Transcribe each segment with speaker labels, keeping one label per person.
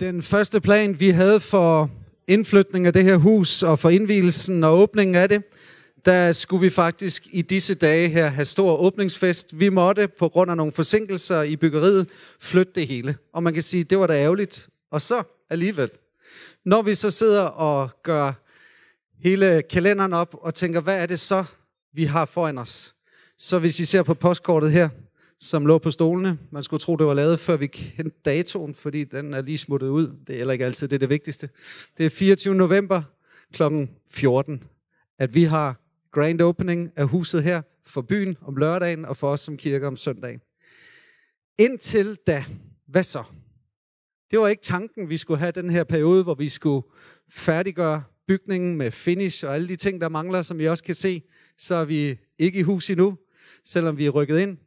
Speaker 1: Den første plan, vi havde for indflytning af det her hus og for indvielsen og åbningen af det, der skulle vi faktisk i disse dage her have stor åbningsfest. Vi måtte på grund af nogle forsinkelser i byggeriet flytte det hele. Og man kan sige, det var da ærgerligt. Og så alligevel. Når vi så sidder og gør hele kalenderen op og tænker, hvad er det så, vi har foran os? Så hvis I ser på postkortet her, som lå på stolene. Man skulle tro, det var lavet, før vi kendte datoen, fordi den er lige smuttet ud. Det er heller ikke altid det, er det vigtigste. Det er 24. november kl. 14, at vi har grand opening af huset her for byen om lørdagen og for os som kirke om søndagen. Indtil da, hvad så? Det var ikke tanken, vi skulle have den her periode, hvor vi skulle færdiggøre bygningen med finish og alle de ting, der mangler, som vi også kan se. Så er vi ikke i hus endnu, selvom vi er rykket ind.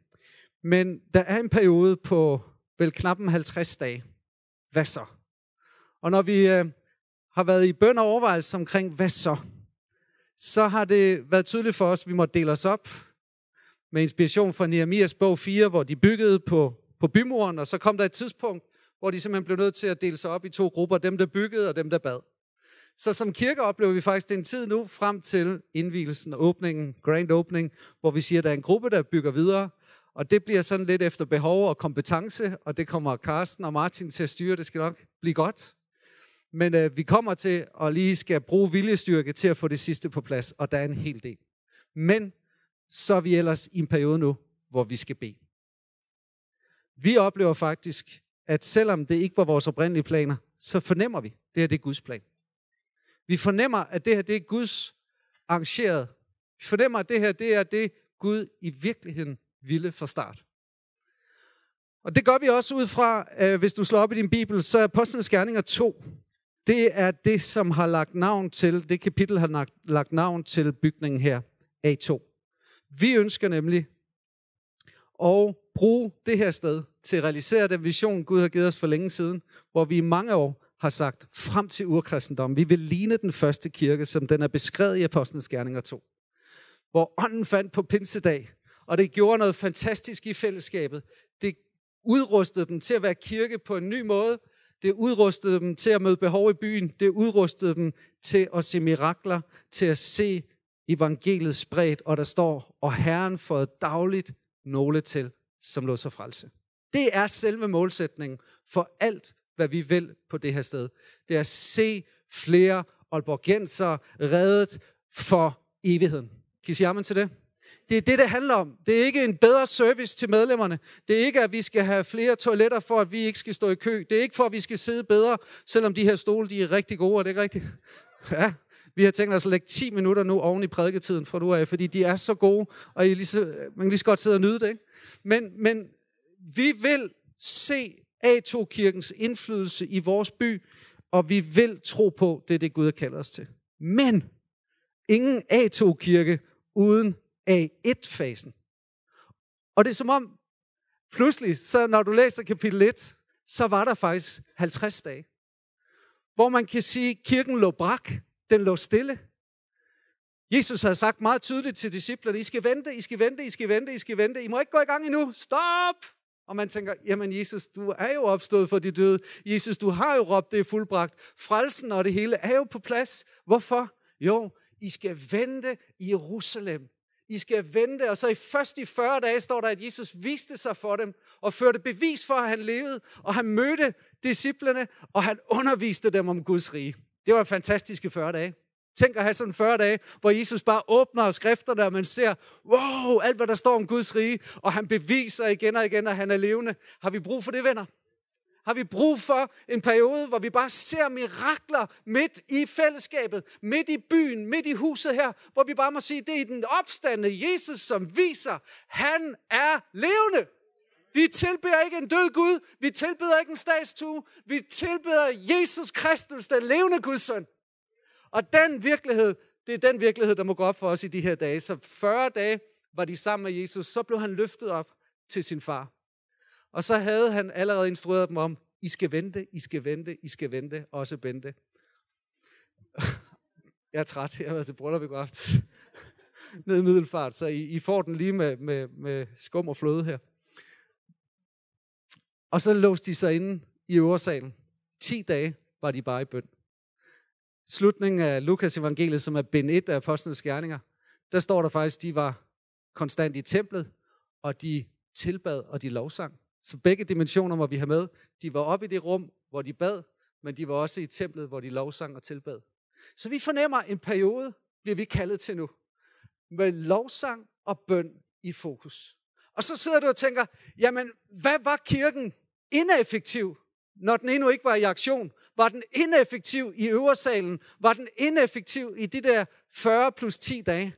Speaker 1: Men der er en periode på vel knap 50 dage. Hvad så? Og når vi øh, har været i bøn og overvejelse omkring, hvad så? Så har det været tydeligt for os, at vi må dele os op med inspiration fra Nehemias bog 4, hvor de byggede på, på bymuren, og så kom der et tidspunkt, hvor de simpelthen blev nødt til at dele sig op i to grupper, dem der byggede og dem der bad. Så som kirke oplever vi faktisk den tid nu frem til indvielsen og åbningen, grand opening, hvor vi siger, at der er en gruppe, der bygger videre, og det bliver sådan lidt efter behov og kompetence, og det kommer Carsten og Martin til at styre. Det skal nok blive godt. Men øh, vi kommer til at lige skal bruge viljestyrke til at få det sidste på plads, og der er en hel del. Men så er vi ellers i en periode nu, hvor vi skal bede. Vi oplever faktisk, at selvom det ikke var vores oprindelige planer, så fornemmer vi, at det her det er Guds plan. Vi fornemmer, at det her det er Guds arrangeret. Vi fornemmer, at det her det er det, Gud i virkeligheden ville fra start. Og det gør vi også ud fra, øh, hvis du slår op i din bibel, så er Apostlenes Gerninger 2. Det er det, som har lagt navn til, det kapitel har lagt, lagt navn til bygningen her, A2. Vi ønsker nemlig at bruge det her sted til at realisere den vision, Gud har givet os for længe siden, hvor vi i mange år har sagt, frem til urkristendom, vi vil ligne den første kirke, som den er beskrevet i Apostlenes Gerninger 2. Hvor ånden fandt på pinsedag, og det gjorde noget fantastisk i fællesskabet. Det udrustede dem til at være kirke på en ny måde. Det udrustede dem til at møde behov i byen. Det udrustede dem til at se mirakler, til at se evangeliet spredt, og der står, og Herren får dagligt nogle til, som lå sig frelse. Det er selve målsætningen for alt, hvad vi vil på det her sted. Det er at se flere Aalborgenser reddet for evigheden. Kan I sige amen til det? Det er det, det handler om. Det er ikke en bedre service til medlemmerne. Det er ikke, at vi skal have flere toiletter, for at vi ikke skal stå i kø. Det er ikke for, at vi skal sidde bedre, selvom de her stole de er rigtig gode. Er det ikke rigtigt? Ja, vi har tænkt os at lægge 10 minutter nu oven i prædiketiden fra nu af, fordi de er så gode, og I lige så, man kan lige så godt sidde og nyde det. Ikke? Men, men vi vil se A2-kirkens indflydelse i vores by, og vi vil tro på, det er det, Gud har kaldt os til. Men ingen A2-kirke uden A1-fasen. Og det er som om, pludselig, så når du læser kapitel 1, så var der faktisk 50 dage. Hvor man kan sige, at kirken lå brak, den lå stille. Jesus havde sagt meget tydeligt til disciplerne, I skal vente, I skal vente, I skal vente, I skal vente. I må ikke gå i gang endnu. Stop! Og man tænker, jamen Jesus, du er jo opstået for de døde. Jesus, du har jo råbt, det er fuldbragt. Frelsen og det hele er jo på plads. Hvorfor? Jo, I skal vente i Jerusalem. I skal vente, og så i først i 40 dage står der, at Jesus viste sig for dem, og førte bevis for, at han levede, og han mødte disciplene, og han underviste dem om Guds rige. Det var en fantastiske 40 dage. Tænk at have sådan 40 dage, hvor Jesus bare åbner skrifterne, og man ser, wow, alt hvad der står om Guds rige, og han beviser igen og igen, at han er levende. Har vi brug for det, venner? Har vi brug for en periode, hvor vi bare ser mirakler midt i fællesskabet, midt i byen, midt i huset her, hvor vi bare må sige, det er den opstande Jesus, som viser, han er levende. Vi tilbeder ikke en død Gud, vi tilbeder ikke en statstue, vi tilbeder Jesus Kristus, den levende Guds søn. Og den virkelighed, det er den virkelighed, der må gå op for os i de her dage. Så 40 dage var de sammen med Jesus, så blev han løftet op til sin far. Og så havde han allerede instrueret dem om, I skal vente, I skal vente, I skal vente, også Bente. Jeg er træt, jeg har været til bryllup i går aftes. Ned i Middelfart, så I, I får den lige med, med, med skum og fløde her. Og så låste de sig inde i øversalen. 10 dage var de bare i bøn. Slutningen af Lukas evangeliet, som er bind 1 af apostlenes gerninger, der står der faktisk, at de var konstant i templet, og de tilbad og de lovsang. Så begge dimensioner må vi have med. De var oppe i det rum, hvor de bad, men de var også i templet, hvor de lovsang og tilbad. Så vi fornemmer en periode, bliver vi kaldet til nu, med lovsang og bøn i fokus. Og så sidder du og tænker, jamen, hvad var kirken ineffektiv, når den endnu ikke var i aktion? Var den ineffektiv i øversalen? Var den ineffektiv i de der 40 plus 10 dage?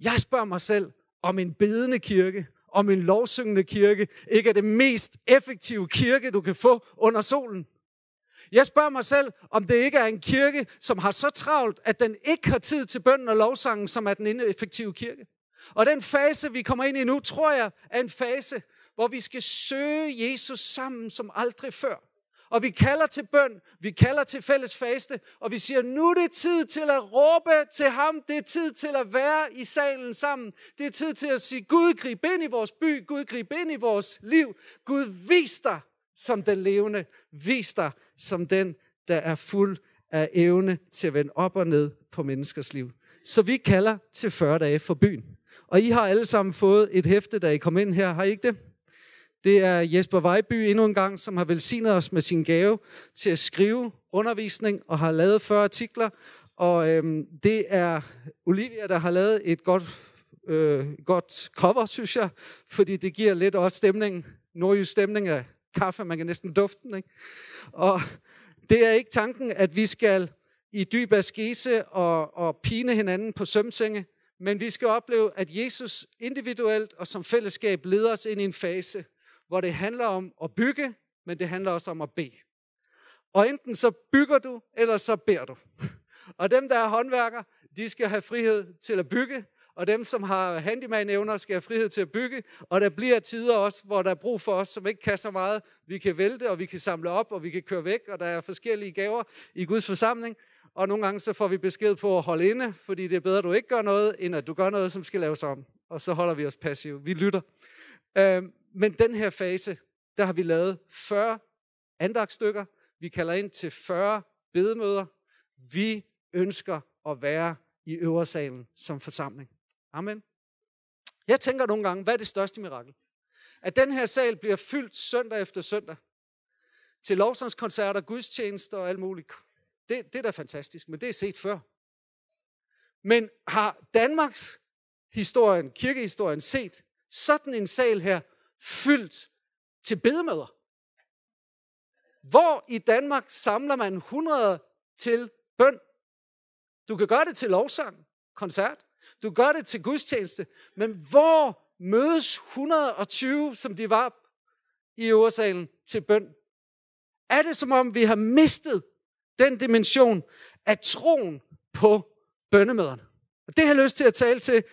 Speaker 1: Jeg spørger mig selv, om en bedende kirke, om en lovsyngende kirke, ikke er det mest effektive kirke, du kan få under solen. Jeg spørger mig selv, om det ikke er en kirke, som har så travlt, at den ikke har tid til bønden og lovsangen, som er den ineffektive kirke. Og den fase, vi kommer ind i nu, tror jeg, er en fase, hvor vi skal søge Jesus sammen som aldrig før. Og vi kalder til bøn, vi kalder til fælles faste, og vi siger, nu er det tid til at råbe til ham, det er tid til at være i salen sammen, det er tid til at sige, Gud grib ind i vores by, Gud grib ind i vores liv, Gud vis dig som den levende, vis dig som den, der er fuld af evne til at vende op og ned på menneskers liv. Så vi kalder til 40 dage for byen. Og I har alle sammen fået et hæfte, da I kom ind her, har I ikke det? Det er Jesper Vejby endnu en gang, som har velsignet os med sin gave til at skrive undervisning og har lavet 40 artikler. Og øhm, det er Olivia, der har lavet et godt, øh, godt cover, synes jeg, fordi det giver lidt også stemning, nordjysk stemning af kaffe, man kan næsten dufte den. Ikke? Og det er ikke tanken, at vi skal i dyb askese og, og pine hinanden på sømsenge, men vi skal opleve, at Jesus individuelt og som fællesskab leder os ind i en fase, hvor det handler om at bygge, men det handler også om at bede. Og enten så bygger du, eller så beder du. Og dem, der er håndværker, de skal have frihed til at bygge, og dem, som har handyman-evner, skal have frihed til at bygge. Og der bliver tider også, hvor der er brug for os, som ikke kan så meget. Vi kan vælte, og vi kan samle op, og vi kan køre væk, og der er forskellige gaver i Guds forsamling. Og nogle gange så får vi besked på at holde inde, fordi det er bedre, at du ikke gør noget, end at du gør noget, som skal laves om. Og så holder vi os passive. Vi lytter. Øhm, men den her fase, der har vi lavet 40 andagtstykker. Vi kalder ind til 40 bedemøder. Vi ønsker at være i øversalen som forsamling. Amen. Jeg tænker nogle gange, hvad er det største mirakel? At den her sal bliver fyldt søndag efter søndag. Til lovsangskoncerter, gudstjenester og alt muligt. Det, det er da fantastisk, men det er set før. Men har Danmarks historien, kirkehistorien set sådan en sal her fyldt til bedemøder? Hvor i Danmark samler man 100 til bøn? Du kan gøre det til lovsang, koncert. Du gør det til gudstjeneste. Men hvor mødes 120, som de var i øversalen, til bøn? Er det som om, vi har mistet den dimension af troen på bønnemøderne? Og det har jeg lyst til at tale til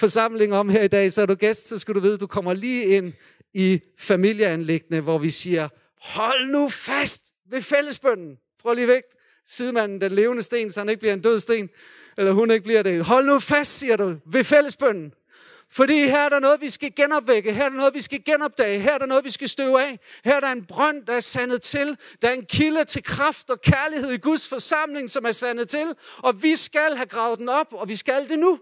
Speaker 1: forsamling om her i dag, så er du gæst, så skal du vide, at du kommer lige ind i familieanlæggende, hvor vi siger, hold nu fast ved fællesbønden. Prøv lige væk sidemanden den levende sten, så han ikke bliver en død sten, eller hun ikke bliver det. Hold nu fast, siger du, ved fællesbønden. Fordi her er der noget, vi skal genopvække. Her er der noget, vi skal genopdage. Her er der noget, vi skal støve af. Her er der en brønd, der er sandet til. Der er en kilde til kraft og kærlighed i Guds forsamling, som er sandet til. Og vi skal have gravet den op, og vi skal det nu.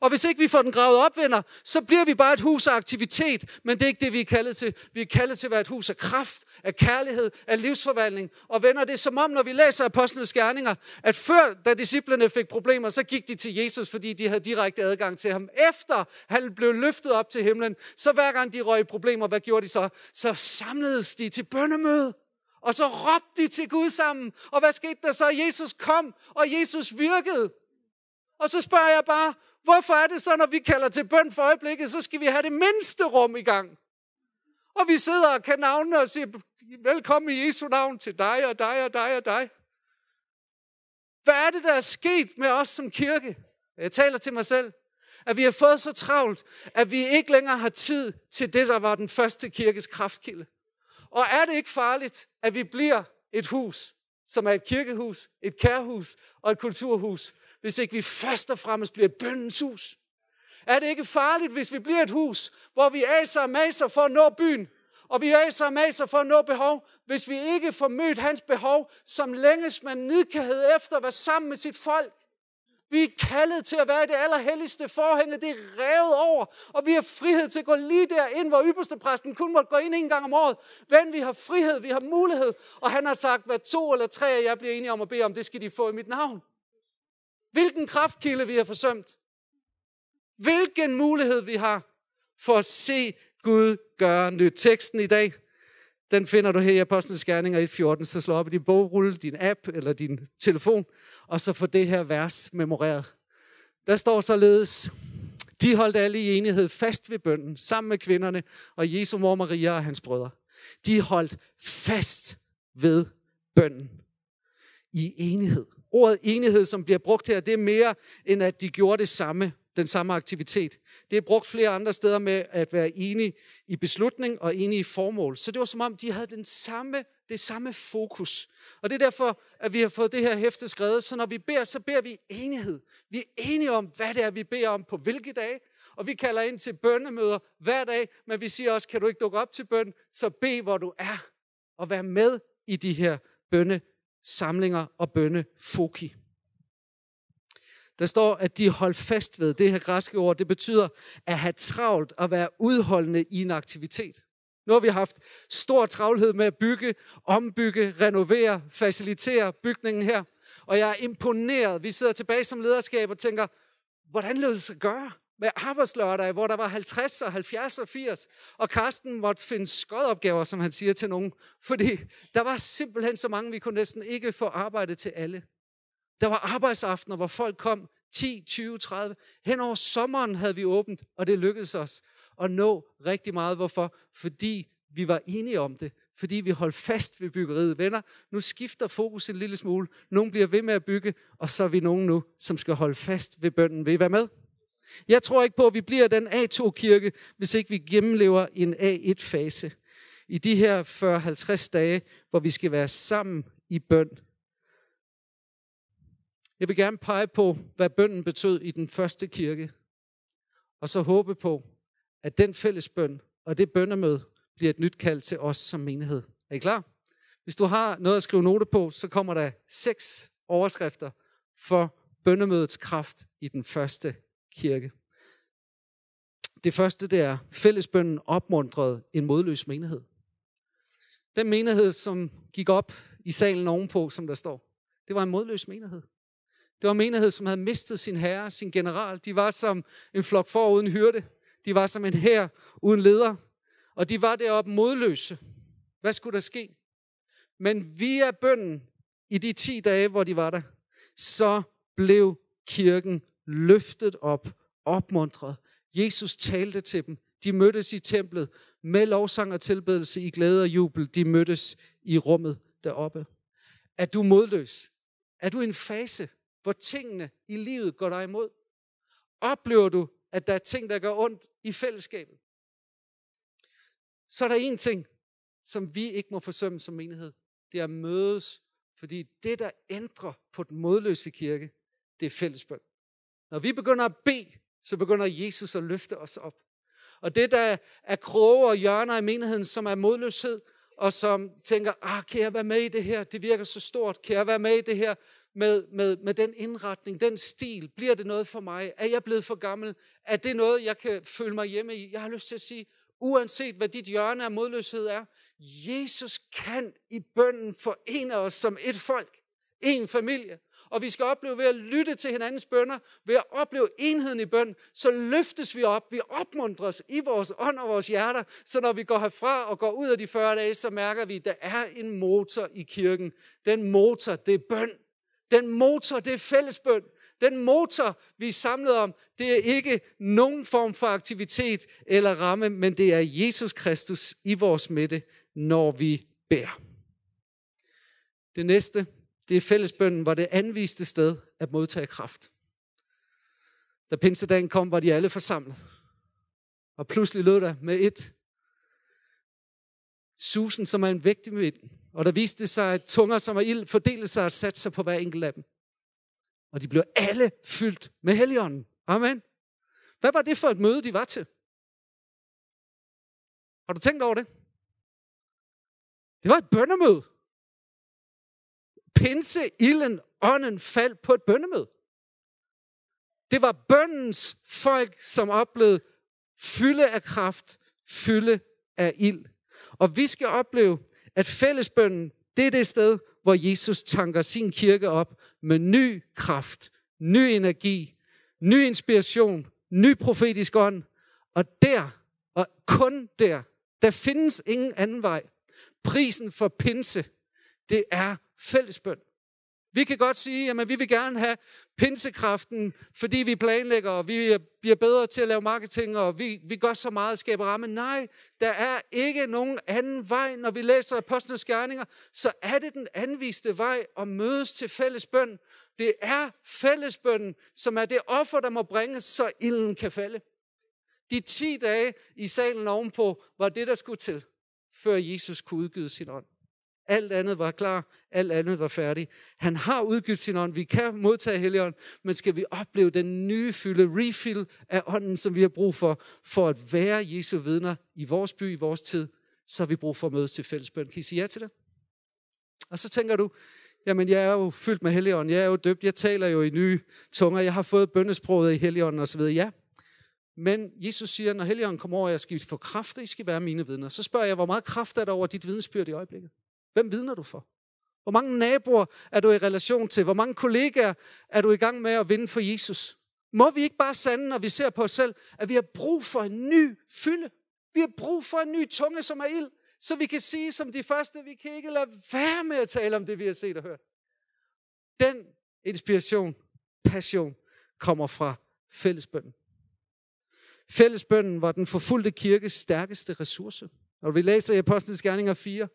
Speaker 1: Og hvis ikke vi får den gravet op, venner, så bliver vi bare et hus af aktivitet. Men det er ikke det, vi er kaldet til. Vi er kaldet til at være et hus af kraft, af kærlighed, af livsforvandling. Og venner, det er som om, når vi læser apostlenes gerninger, at før, da disciplene fik problemer, så gik de til Jesus, fordi de havde direkte adgang til ham. Efter han blev løftet op til himlen, så hver gang de røg i problemer, hvad gjorde de så? Så samledes de til bøndemøde. Og så råbte de til Gud sammen. Og hvad skete der så? Jesus kom, og Jesus virkede. Og så spørger jeg bare, Hvorfor er det så, når vi kalder til bøn for øjeblikket, så skal vi have det mindste rum i gang? Og vi sidder og kan navne og siger, velkommen i Jesu navn til dig og dig og dig og dig. Hvad er det, der er sket med os som kirke? Jeg taler til mig selv. At vi har fået så travlt, at vi ikke længere har tid til det, der var den første kirkes kraftkilde. Og er det ikke farligt, at vi bliver et hus, som er et kirkehus, et kærhus og et kulturhus, hvis ikke vi først og fremmest bliver et bøndens hus? Er det ikke farligt, hvis vi bliver et hus, hvor vi aser og maser for at nå byen, og vi aser og maser for at nå behov, hvis vi ikke får mødt hans behov, som længes man nidkærhed efter at være sammen med sit folk. Vi er kaldet til at være i det allerhelligste forhænge. Det er revet over, og vi har frihed til at gå lige derind, hvor ypperste præsten kun måtte gå ind en gang om året. Men vi har frihed, vi har mulighed, og han har sagt, hvad to eller tre af jer bliver enige om at bede om, det skal de få i mit navn. Hvilken kraftkilde vi har forsømt. Hvilken mulighed vi har for at se Gud gøre nyt. Teksten i dag, den finder du her i Apostlenes Gerninger 1.14, så slå op i din bogrulle, din app eller din telefon, og så få det her vers memoreret. Der står således, de holdt alle i enighed fast ved bønden, sammen med kvinderne og Jesu mor Maria og hans brødre. De holdt fast ved bønden i enighed. Ordet enighed, som bliver brugt her, det er mere end at de gjorde det samme, den samme aktivitet. Det er brugt flere andre steder med at være enige i beslutning og enige i formål. Så det var som om, de havde den samme, det samme fokus. Og det er derfor, at vi har fået det her hæfte skrevet. Så når vi beder, så beder vi enighed. Vi er enige om, hvad det er, vi beder om på hvilke dage. Og vi kalder ind til bønnemøder hver dag, men vi siger også, kan du ikke dukke op til bøn, så bed, hvor du er, og vær med i de her samlinger og bønne foki. Der står, at de holdt fast ved det her græske ord. Det betyder at have travlt og være udholdende i en aktivitet. Nu har vi haft stor travlhed med at bygge, ombygge, renovere, facilitere bygningen her. Og jeg er imponeret. Vi sidder tilbage som lederskab og tænker, hvordan lød det sig gøre? Med arbejdslørdag, hvor der var 50 og 70 og 80, og Karsten måtte finde skodopgaver, som han siger til nogen, fordi der var simpelthen så mange, vi kunne næsten ikke få arbejde til alle. Der var arbejdsaftener, hvor folk kom 10, 20, 30. Hen over sommeren havde vi åbent, og det lykkedes os at nå rigtig meget. Hvorfor? Fordi vi var enige om det. Fordi vi holdt fast ved byggeriet. Venner, nu skifter fokus en lille smule. Nogle bliver ved med at bygge, og så er vi nogen nu, som skal holde fast ved bønden. Vil I være med? Jeg tror ikke på, at vi bliver den A2-kirke, hvis ikke vi gennemlever en A1-fase. I de her 40-50 dage, hvor vi skal være sammen i bøn jeg vil gerne pege på, hvad bønden betød i den første kirke. Og så håbe på, at den fælles bøn og det bønnemøde bliver et nyt kald til os som menighed. Er I klar? Hvis du har noget at skrive note på, så kommer der seks overskrifter for bønnemødets kraft i den første kirke. Det første det er, fællesbønden opmuntrede en modløs menighed. Den menighed, som gik op i salen ovenpå, som der står, det var en modløs menighed. Det var en menighed, som havde mistet sin herre, sin general. De var som en flok for uden hyrde. De var som en hær uden leder. Og de var deroppe modløse. Hvad skulle der ske? Men via bønden i de 10 dage, hvor de var der, så blev kirken løftet op, opmuntret. Jesus talte til dem. De mødtes i templet med lovsang og tilbedelse i glæde og jubel. De mødtes i rummet deroppe. Er du modløs? Er du i en fase, hvor tingene i livet går dig imod? Oplever du, at der er ting, der gør ondt i fællesskabet? Så er der en ting, som vi ikke må forsømme som menighed. Det er at mødes, fordi det, der ændrer på den modløse kirke, det er fællesbøn. Når vi begynder at bede, så begynder Jesus at løfte os op. Og det, der er kroge og hjørner i menigheden, som er modløshed, og som tænker, ah, kan jeg være med i det her? Det virker så stort. Kan jeg være med i det her? med, med, med den indretning, den stil? Bliver det noget for mig? Er jeg blevet for gammel? Er det noget, jeg kan føle mig hjemme i? Jeg har lyst til at sige, uanset hvad dit hjørne af modløshed er, Jesus kan i bønden forene os som et folk, en familie. Og vi skal opleve ved at lytte til hinandens bønder, ved at opleve enheden i bøn, så løftes vi op, vi opmuntres i vores ånd og vores hjerter, så når vi går herfra og går ud af de 40 dage, så mærker vi, at der er en motor i kirken. Den motor, det er bøn. Den motor, det er fællesbøn. Den motor, vi er samlet om, det er ikke nogen form for aktivitet eller ramme, men det er Jesus Kristus i vores midte, når vi beder. Det næste, det er fællesbønnen, var det anviste sted at modtage kraft. Da pinsedagen kom, var de alle forsamlet. Og pludselig lød der med et susen, som er en vægtig vind, og der viste sig, at tunger, som er ild, fordelte sig og satte sig på hver enkelt af dem. Og de blev alle fyldt med helligånden. Amen. Hvad var det for et møde, de var til? Har du tænkt over det? Det var et bønnemøde. Pinse, ilden, ånden faldt på et bøndemøde. Det var bøndens folk, som oplevede fylde af kraft, fylde af ild. Og vi skal opleve, at fællesbønden, det er det sted, hvor Jesus tanker sin kirke op med ny kraft, ny energi, ny inspiration, ny profetisk ånd. Og der, og kun der, der findes ingen anden vej. Prisen for pinse, det er fællesbøn. Vi kan godt sige, at vi vil gerne have pinsekraften, fordi vi planlægger, og vi bliver bedre til at lave marketing, og vi, vi gør så meget at skabe ramme. Nej, der er ikke nogen anden vej. Når vi læser Apostlenes Gerninger, så er det den anviste vej at mødes til fællesbøn. Det er fællesbønnen, som er det offer, der må bringes, så ilden kan falde. De 10 dage i salen ovenpå var det, der skulle til, før Jesus kunne udgyde sin ånd. Alt andet var klar, alt andet var færdigt. Han har udgivet sin ånd. Vi kan modtage Helligånd, men skal vi opleve den nye fylde, refill af ånden, som vi har brug for, for at være Jesu vidner i vores by, i vores tid, så har vi brug for at mødes til fællesbøn. Kan I sige ja til det? Og så tænker du, jamen jeg er jo fyldt med Helligånden, jeg er jo døbt, jeg taler jo i nye tunger, jeg har fået bøndesproget i Helligånden osv. Ja, men Jesus siger, når Helligånden kommer over, jeg skal få kraft, og I skal være mine vidner. Så spørger jeg, hvor meget kraft er der over dit vidensbyrd i øjeblikket? Hvem vidner du for? Hvor mange naboer er du i relation til? Hvor mange kollegaer er du i gang med at vinde for Jesus? Må vi ikke bare sande, når vi ser på os selv, at vi har brug for en ny fylde? Vi har brug for en ny tunge, som er ild, så vi kan sige som de første, vi kan ikke lade være med at tale om det, vi har set og hørt. Den inspiration, passion, kommer fra fællesbønden. Fællesbønden var den forfulgte kirkes stærkeste ressource. Når vi læser i Apostlenes Gerninger 4,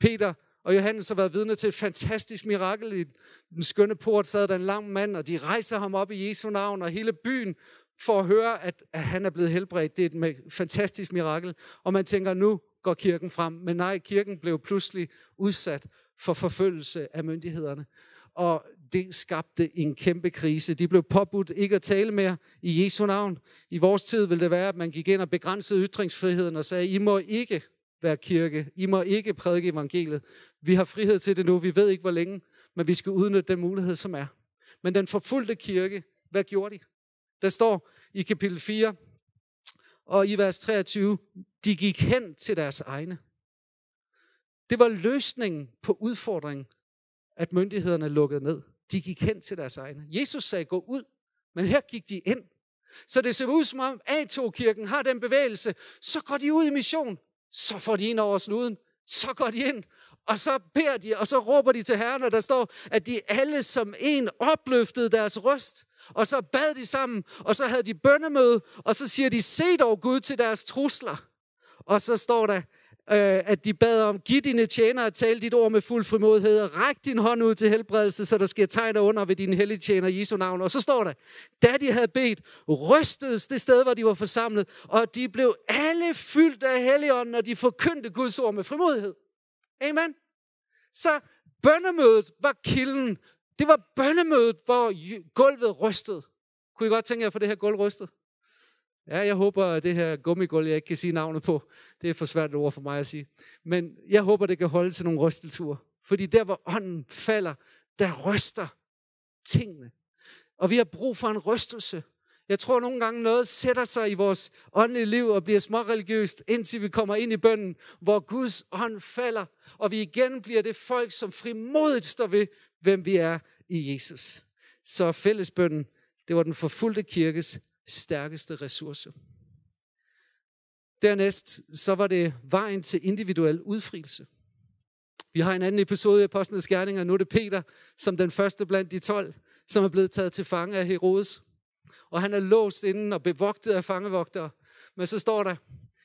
Speaker 1: Peter og Johannes har været vidne til et fantastisk mirakel. I den skønne port sad der en lang mand, og de rejser ham op i Jesu navn, og hele byen for at høre, at, at han er blevet helbredt. Det er et fantastisk mirakel. Og man tænker, nu går kirken frem. Men nej, kirken blev pludselig udsat for forfølgelse af myndighederne. Og det skabte en kæmpe krise. De blev påbudt ikke at tale mere i Jesu navn. I vores tid ville det være, at man gik ind og begrænsede ytringsfriheden og sagde, I må ikke være kirke. I må ikke prædike evangeliet. Vi har frihed til det nu. Vi ved ikke, hvor længe, men vi skal udnytte den mulighed, som er. Men den forfulgte kirke, hvad gjorde de? Der står i kapitel 4 og i vers 23, de gik hen til deres egne. Det var løsningen på udfordringen, at myndighederne lukkede ned. De gik hen til deres egne. Jesus sagde, gå ud, men her gik de ind. Så det ser ud som om A2-kirken har den bevægelse, så går de ud i mission så får de ind over snuden, så går de ind, og så beder de, og så råber de til Herren, og der står, at de alle som en opløftede deres røst. Og så bad de sammen, og så havde de bønnemøde, og så siger de, se dog Gud til deres trusler. Og så står der, Øh, at de bad om, giv dine tjenere at tale dit ord med fuld frimodighed, og ræk din hånd ud til helbredelse, så der sker tegn under ved dine hellige tjener i Jesu navn. Og så står der, da de havde bedt, rystedes det sted, hvor de var forsamlet, og de blev alle fyldt af helligånden, og de forkyndte Guds ord med frimodighed. Amen. Så bønnemødet var kilden. Det var bønnemødet, hvor gulvet rystede. Kunne I godt tænke jer at få det her gulv rystet? Ja, jeg håber, at det her gummigulv, jeg ikke kan sige navnet på, det er for svært et ord for mig at sige. Men jeg håber, det kan holde til nogle rystelture. Fordi der, hvor ånden falder, der ryster tingene. Og vi har brug for en rystelse. Jeg tror nogle gange noget sætter sig i vores åndelige liv og bliver småreligiøst, indtil vi kommer ind i bønden, hvor Guds ånd falder, og vi igen bliver det folk, som frimodigt står ved, hvem vi er i Jesus. Så fællesbønden, det var den forfulgte kirkes stærkeste ressource. Dernæst så var det vejen til individuel udfrielse. Vi har en anden episode i Apostlenes Gerninger. Nu er det Peter, som den første blandt de 12, som er blevet taget til fange af Herodes. Og han er låst inden og bevogtet af fangevogtere. Men så står der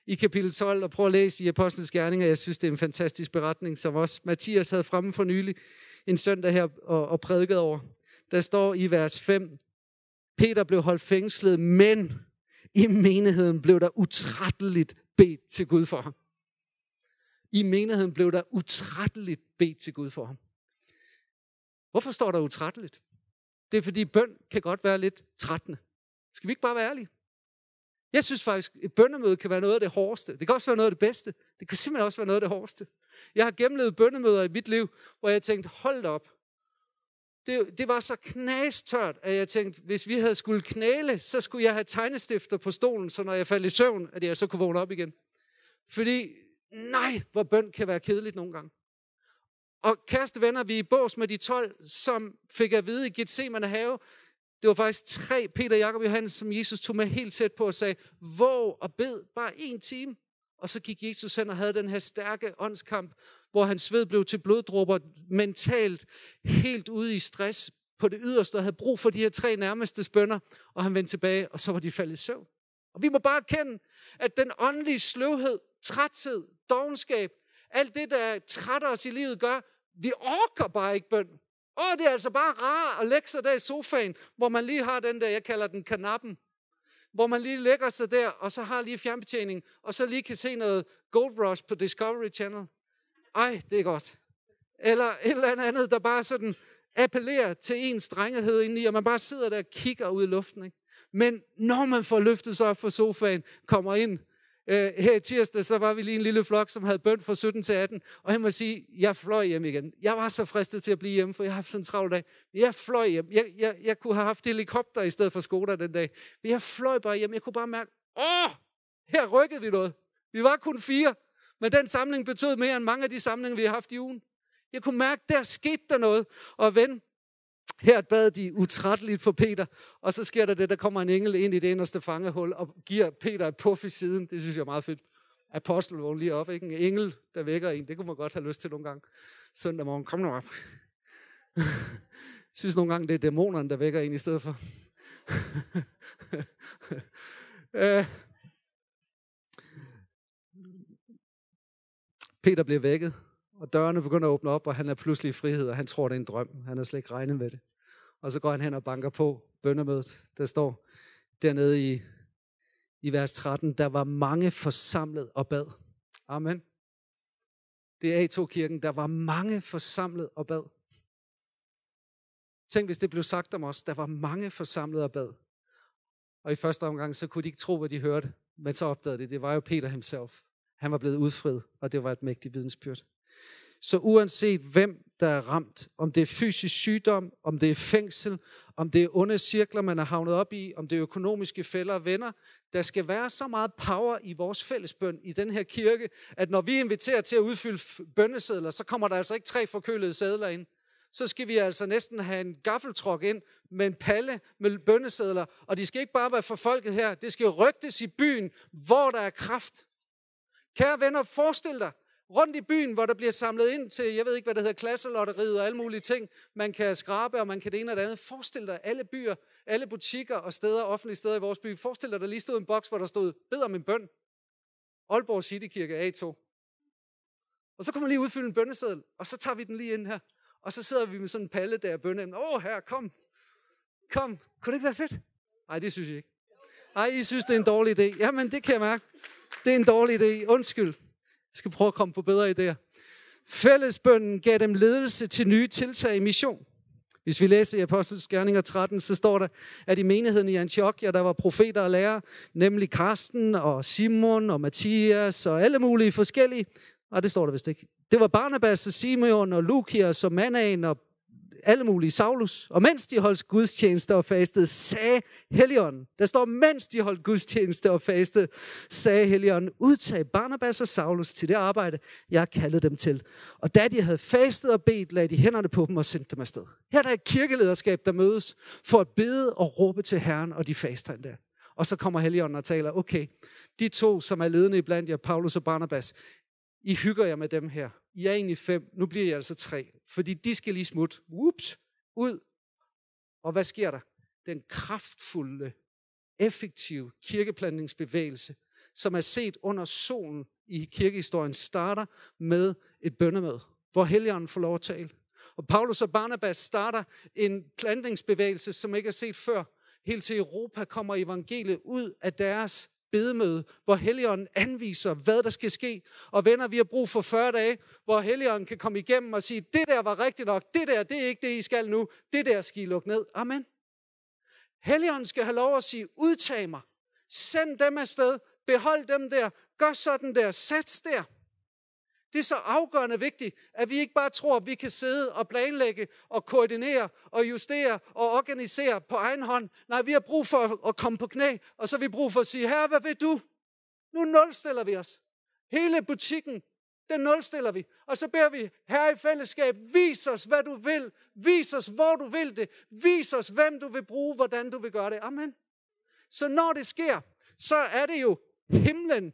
Speaker 1: i kapitel 12, og prøv at læse i Apostlenes Gerninger. Jeg synes, det er en fantastisk beretning, som også Mathias havde fremme for nylig en søndag her og, og prædiket over. Der står i vers 5, Peter blev holdt fængslet, men i menigheden blev der utrætteligt bedt til Gud for ham. I menigheden blev der utrætteligt bedt til Gud for ham. Hvorfor står der utrætteligt? Det er fordi bøn kan godt være lidt trættende. Skal vi ikke bare være ærlige? Jeg synes faktisk, et bønnemøde kan være noget af det hårdeste. Det kan også være noget af det bedste. Det kan simpelthen også være noget af det hårdeste. Jeg har gennemlevet bønnemøder i mit liv, hvor jeg tænkte, hold op. Det, det var så knastørt, at jeg tænkte, hvis vi havde skulle knæle, så skulle jeg have tegnestifter på stolen, så når jeg faldt i søvn, at jeg så kunne vågne op igen. Fordi, nej, hvor bøn kan være kedeligt nogle gange. Og kæreste venner, vi er i bås med de 12, som fik at vide i Gethsemane have, det var faktisk tre, Peter, Jakob og Johannes, som Jesus tog med helt tæt på og sagde, våg og bed bare en time. Og så gik Jesus hen og havde den her stærke åndskamp, hvor hans sved blev til bloddråber, mentalt helt ude i stress på det yderste, og havde brug for de her tre nærmeste spønder, og han vendte tilbage, og så var de faldet i søvn. Og vi må bare kende, at den åndelige sløvhed, træthed, dogenskab, alt det, der trætter os i livet, gør, vi orker bare ikke bøn. Og det er altså bare rart at lægge sig der i sofaen, hvor man lige har den der, jeg kalder den kanappen, hvor man lige lægger sig der, og så har lige fjernbetjening, og så lige kan se noget Gold Rush på Discovery Channel. Ej, det er godt. Eller et eller andet, der bare sådan appellerer til en strenghed indeni, og man bare sidder der og kigger ud i luften. Ikke? Men når man får løftet sig op fra sofaen, kommer ind, øh, her i tirsdag, så var vi lige en lille flok, som havde bøn fra 17 til 18, og jeg må sige, jeg fløj hjem igen. Jeg var så fristet til at blive hjemme, for jeg har haft sådan en travl dag. Jeg fløj hjem. Jeg, jeg, jeg kunne have haft helikopter i stedet for Skoda den dag. Men jeg fløj bare hjem. Jeg kunne bare mærke, åh, her rykkede vi noget. Vi var kun fire, men den samling betød mere end mange af de samlinger, vi har haft i ugen. Jeg kunne mærke, der skete der noget. Og ven, her bad de utrætteligt for Peter, og så sker der det, der kommer en engel ind i det inderste fangehul og giver Peter et puff i siden. Det synes jeg er meget fedt. Apostelvogn lige op, ikke? En engel, der vækker en. Det kunne man godt have lyst til nogle gange. Søndag morgen, kom nu op. Jeg synes nogle gange, det er dæmonerne, der vækker en i stedet for. Øh. Peter bliver vækket, og dørene begynder at åbne op, og han er pludselig i frihed, og han tror, det er en drøm. Han har slet ikke regnet med det. Og så går han hen og banker på bøndermødet. Der står dernede i, i vers 13, der var mange forsamlet og bad. Amen. Det er A2-kirken. Der var mange forsamlet og bad. Tænk, hvis det blev sagt om os. Der var mange forsamlet og bad. Og i første omgang, så kunne de ikke tro, hvad de hørte. Men så opdagede de, det var jo Peter himself. Han var blevet udfriet, og det var et mægtigt vidensbyrd. Så uanset hvem, der er ramt, om det er fysisk sygdom, om det er fængsel, om det er onde cirkler, man er havnet op i, om det er økonomiske fælder og venner, der skal være så meget power i vores fællesbøn i den her kirke, at når vi inviterer til at udfylde bønnesedler, så kommer der altså ikke tre forkølede sædler ind. Så skal vi altså næsten have en gaffeltruk ind med en palle med bønnesedler, og de skal ikke bare være for folket her, det skal rygtes i byen, hvor der er kraft. Kære venner, forestil dig, rundt i byen, hvor der bliver samlet ind til, jeg ved ikke, hvad det hedder, klasselotteriet og alle mulige ting. Man kan skrabe, og man kan det ene og det andet. Forestil dig alle byer, alle butikker og steder, offentlige steder i vores by. Forestil dig, der lige stod en boks, hvor der stod, bed om en bøn. Aalborg Citykirke A2. Og så kunne man lige udfylde en bønneseddel, og så tager vi den lige ind her. Og så sidder vi med sådan en palle der bønne. Åh, oh, her, kom. Kom. Kunne det ikke være fedt? Nej, det synes jeg ikke. Ej, I synes, det er en dårlig idé. Jamen, det kan jeg mærke. Det er en dårlig idé. Undskyld. Jeg skal prøve at komme på bedre idéer. Fællesbønden gav dem ledelse til nye tiltag i mission. Hvis vi læser i Apostels Gerninger 13, så står der, at i menigheden i Antiochia, der var profeter og lærere, nemlig Karsten og Simon og Matthias og alle mulige forskellige. Og det står der vist ikke. Det var Barnabas og Simeon og Lukias og Manaen og alle mulige Saulus. Og mens de holdt gudstjeneste og fastede, sagde Helligånden. Der står, mens de holdt gudstjeneste og fastede, sagde Helligånden, udtag Barnabas og Saulus til det arbejde, jeg kaldede dem til. Og da de havde fastet og bedt, lagde de hænderne på dem og sendte dem afsted. Her er der et kirkelederskab, der mødes for at bede og råbe til Herren, og de faster endda. Og så kommer Helligånden og taler, okay, de to, som er ledende iblandt jer, Paulus og Barnabas, I hygger jer med dem her. I er egentlig fem, nu bliver I altså tre. Fordi de skal lige smutte. Whoops, ud. Og hvad sker der? Den kraftfulde, effektive kirkeplantningsbevægelse, som er set under solen i kirkehistorien, starter med et bøndemøde, hvor Helligånden får lov at tale. Og Paulus og Barnabas starter en plantningsbevægelse, som ikke er set før. Helt til Europa kommer evangeliet ud af deres bedemøde, hvor Helligånden anviser, hvad der skal ske. Og venner, vi har brug for 40 dage, hvor Helligånden kan komme igennem og sige, det der var rigtigt nok, det der, det er ikke det, I skal nu, det der skal I lukke ned. Amen. Helligånden skal have lov at sige, udtag mig, Send dem afsted. Behold dem der. Gør sådan der. Sats der. Det er så afgørende vigtigt, at vi ikke bare tror, at vi kan sidde og planlægge og koordinere og justere og organisere på egen hånd. Nej, vi har brug for at komme på knæ, og så har vi brug for at sige, herre, hvad vil du? Nu nulstiller vi os. Hele butikken, den nulstiller vi. Og så beder vi, her i fællesskab, vis os, hvad du vil. Vis os, hvor du vil det. Vis os, hvem du vil bruge, hvordan du vil gøre det. Amen. Så når det sker, så er det jo himlen,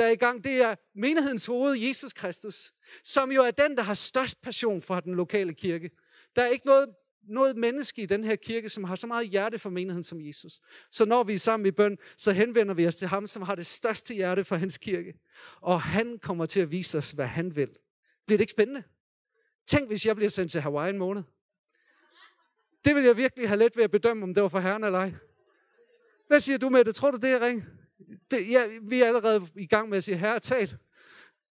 Speaker 1: der er i gang. Det er menighedens hoved, Jesus Kristus, som jo er den, der har størst passion for den lokale kirke. Der er ikke noget, noget menneske i den her kirke, som har så meget hjerte for menigheden som Jesus. Så når vi er sammen i bøn, så henvender vi os til ham, som har det største hjerte for hans kirke. Og han kommer til at vise os, hvad han vil. Bliver det ikke spændende? Tænk, hvis jeg bliver sendt til Hawaii en måned. Det vil jeg virkelig have let ved at bedømme, om det var for herren eller ej. Hvad siger du med det? Tror du, det er ring? Det, ja, vi er allerede i gang med at sige, herre, tal.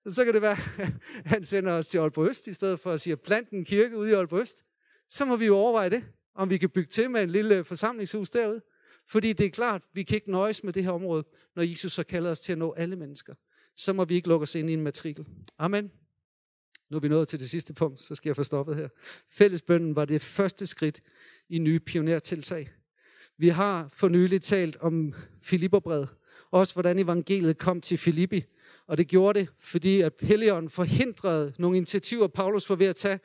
Speaker 1: Så kan det være, at han sender os til Aalborg Øst, i stedet for at sige, plant en kirke ude i Aalborg Øst. Så må vi jo overveje det, om vi kan bygge til med en lille øh, forsamlingshus derude. Fordi det er klart, vi kan ikke nøjes med det her område, når Jesus har kaldet os til at nå alle mennesker. Så må vi ikke lukke os ind i en matrikel. Amen. Nu er vi nået til det sidste punkt, så skal jeg få stoppet her. Fællesbønden var det første skridt i nye pionertiltag. Vi har for nylig talt om Filipperbrevet, også hvordan evangeliet kom til Filippi. Og det gjorde det, fordi at Helligånden forhindrede nogle initiativer, Paulus var ved at tage,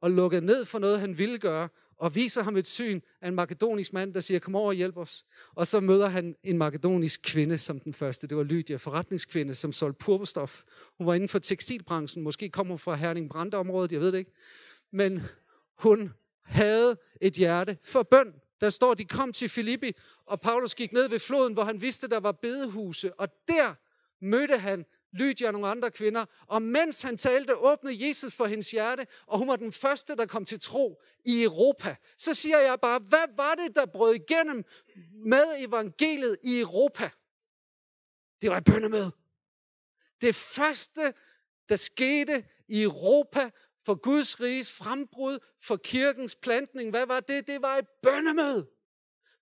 Speaker 1: og lukkede ned for noget, han ville gøre, og viser ham et syn af en makedonisk mand, der siger, kom over og hjælp os. Og så møder han en makedonisk kvinde som den første. Det var Lydia, forretningskvinde, som solgte purpurstof. Hun var inden for tekstilbranchen. Måske kommer hun fra Herning Brandområdet, jeg ved det ikke. Men hun havde et hjerte for bøn. Der står, de kom til Filippi, og Paulus gik ned ved floden, hvor han vidste, der var bedehuse. Og der mødte han Lydia og nogle andre kvinder. Og mens han talte, åbnede Jesus for hendes hjerte, og hun var den første, der kom til tro i Europa. Så siger jeg bare, hvad var det, der brød igennem med evangeliet i Europa? Det var et bønnemøde. Det første, der skete i Europa for Guds riges frembrud, for kirkens plantning, hvad var det? Det var et bøndemøde.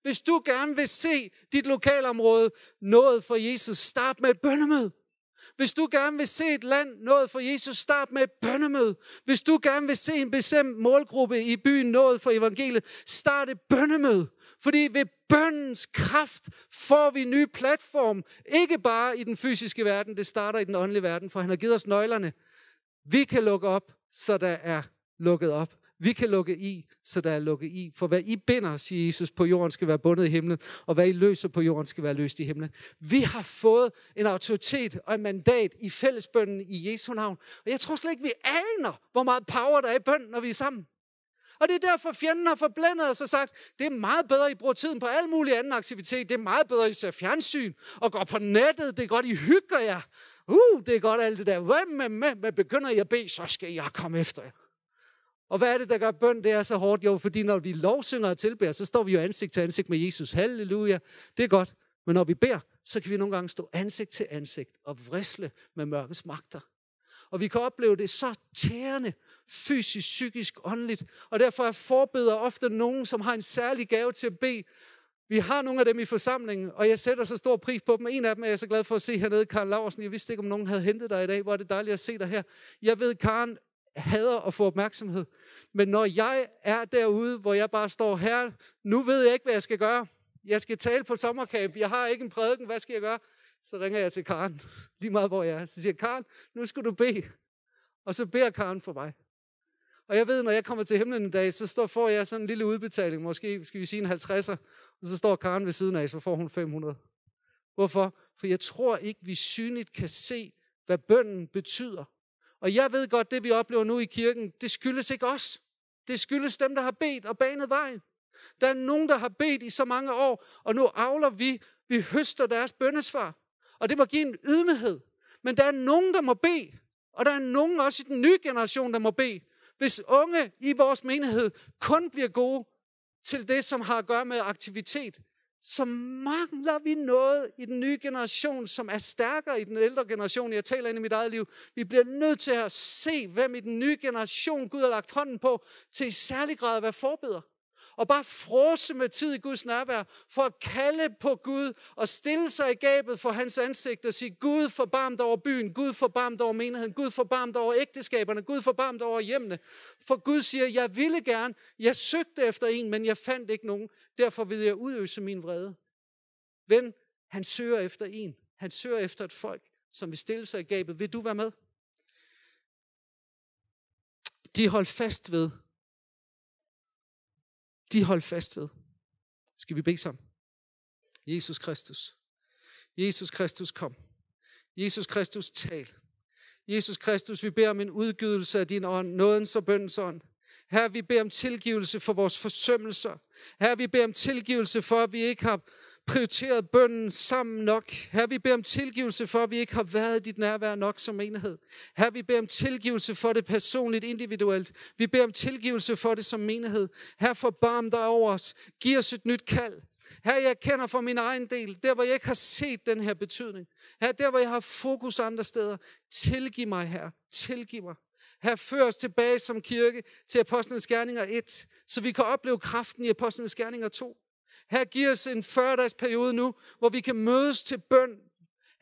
Speaker 1: Hvis du gerne vil se dit lokalområde nået for Jesus, start med et bøndemøde. Hvis du gerne vil se et land nået for Jesus, start med et bøndemøde. Hvis du gerne vil se en bestemt målgruppe i byen nået for evangeliet, start et bøndemøde. Fordi ved bøndens kraft får vi nye ny platform. Ikke bare i den fysiske verden, det starter i den åndelige verden, for han har givet os nøglerne. Vi kan lukke op, så der er lukket op. Vi kan lukke i, så der er lukket i. For hvad I binder, siger Jesus, på jorden skal være bundet i himlen, og hvad I løser på jorden skal være løst i himlen. Vi har fået en autoritet og et mandat i fællesbønden i Jesu navn. Og jeg tror slet ikke, vi aner, hvor meget power der er i bøn, når vi er sammen. Og det er derfor, fjenden har forblændet os og sagt, det er meget bedre, at I bruger tiden på alle mulige anden aktivitet. Det er meget bedre, at I ser fjernsyn og går på nettet. Det er godt, I hygger jer. Uh, det er godt alt det der. Hvad med, med, med begynder jeg at bede, så skal jeg komme efter jer. Og hvad er det, der gør bøn, det er så hårdt? Jo, fordi når vi lovsynger og tilbærer, så står vi jo ansigt til ansigt med Jesus. Halleluja. Det er godt. Men når vi beder, så kan vi nogle gange stå ansigt til ansigt og vrisle med mørkets magter. Og vi kan opleve det så tærende, fysisk, psykisk, åndeligt. Og derfor er forbeder ofte nogen, som har en særlig gave til at bede. Vi har nogle af dem i forsamlingen, og jeg sætter så stor pris på dem. En af dem er jeg så glad for at se hernede, Karl Laursen. Jeg vidste ikke, om nogen havde hentet dig i dag. Hvor er det dejligt at se dig her. Jeg ved, Karen hader at få opmærksomhed. Men når jeg er derude, hvor jeg bare står her, nu ved jeg ikke, hvad jeg skal gøre. Jeg skal tale på sommerkamp. Jeg har ikke en prædiken. Hvad skal jeg gøre? Så ringer jeg til Karen, lige meget hvor jeg er. Så siger Karen, nu skal du bede. Og så beder Karen for mig. Og jeg ved, når jeg kommer til himlen en dag, så står, får jeg sådan en lille udbetaling, måske skal vi sige en 50'er, og så står Karen ved siden af, så får hun 500. Hvorfor? For jeg tror ikke, vi synligt kan se, hvad bønden betyder. Og jeg ved godt, det vi oplever nu i kirken, det skyldes ikke os. Det skyldes dem, der har bedt og banet vejen. Der er nogen, der har bedt i så mange år, og nu avler vi, vi høster deres bøndesvar. Og det må give en ydmyghed. Men der er nogen, der må bede, og der er nogen også i den nye generation, der må bede. Hvis unge i vores menighed kun bliver gode til det, som har at gøre med aktivitet, så mangler vi noget i den nye generation, som er stærkere i den ældre generation. Jeg taler ind i mit eget liv. Vi bliver nødt til at se, hvem i den nye generation Gud har lagt hånden på, til i særlig grad at være forbeder. Og bare frose med tid i Guds nærvær, for at kalde på Gud og stille sig i gabet for hans ansigt og sige, Gud forbarmt over byen, Gud forbarmt over menigheden, Gud forbarmt over ægteskaberne, Gud forbarmt over hjemmene. For Gud siger, jeg ville gerne, jeg søgte efter en, men jeg fandt ikke nogen, derfor vil jeg udøse min vrede. Ven, han søger efter en. Han søger efter et folk, som vil stille sig i gabet. Vil du være med? De holdt fast ved. De holdt fast ved. Skal vi bede sammen? Jesus Kristus. Jesus Kristus, kom. Jesus Kristus, tal. Jesus Kristus, vi beder om en udgydelse af din ånd, nådens og bøndens ånd. Her vi beder om tilgivelse for vores forsømmelser. Her vi beder om tilgivelse for, at vi ikke har prioriteret bønden sammen nok. Her vi beder om tilgivelse for, at vi ikke har været i dit nærvær nok som enhed. Her vi beder om tilgivelse for det personligt, individuelt. Vi beder om tilgivelse for det som menighed. Her forbarm dig over os. Giv os et nyt kald. Her jeg kender for min egen del, der hvor jeg ikke har set den her betydning. Her der hvor jeg har fokus andre steder. Tilgiv mig her. Tilgiv mig. Her før os tilbage som kirke til Apostlenes Gerninger 1, så vi kan opleve kraften i Apostlenes Gerninger 2. Her giver os en 40-dages periode nu, hvor vi kan mødes til bøn.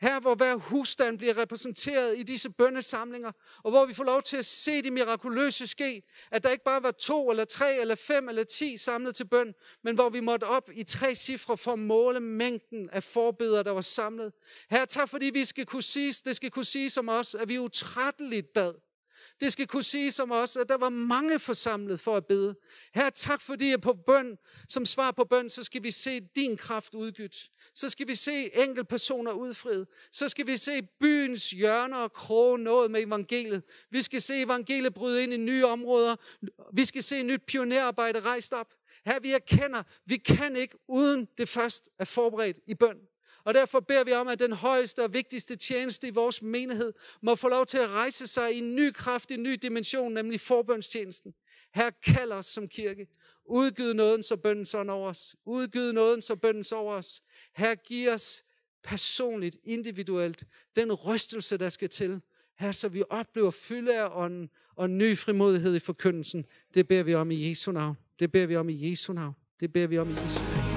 Speaker 1: Her, hvor hver husstand bliver repræsenteret i disse bønnesamlinger, og hvor vi får lov til at se det mirakuløse ske, at der ikke bare var to, eller tre, eller fem, eller ti samlet til bøn, men hvor vi måtte op i tre cifre for at måle mængden af forbedere, der var samlet. Her, tak fordi vi skal kunne sige, det skal kunne sige som os, at vi utrætteligt bad. Det skal kunne sige som os, at der var mange forsamlet for at bede. Her tak fordi jeg på bøn, som svar på bøn, så skal vi se din kraft udgydt. Så skal vi se personer udfriet. Så skal vi se byens hjørner og kroge noget med evangeliet. Vi skal se evangeliet bryde ind i nye områder. Vi skal se nyt pionerarbejde rejst op. Her vi erkender, vi kan ikke uden det først er forberedt i bøn. Og derfor beder vi om, at den højeste og vigtigste tjeneste i vores menighed må få lov til at rejse sig i en ny kraft, i en ny dimension, nemlig forbønstjenesten. Her kald os som kirke. Udgyd nåden så bønden så over os. Udgyd nåden så bønden så over os. Her giv os personligt, individuelt, den rystelse, der skal til. Her så vi oplever fylde af ånden og ny frimodighed i forkyndelsen. Det beder vi om i Jesu navn. Det beder vi om i Jesu navn. Det beder vi om i Jesu navn.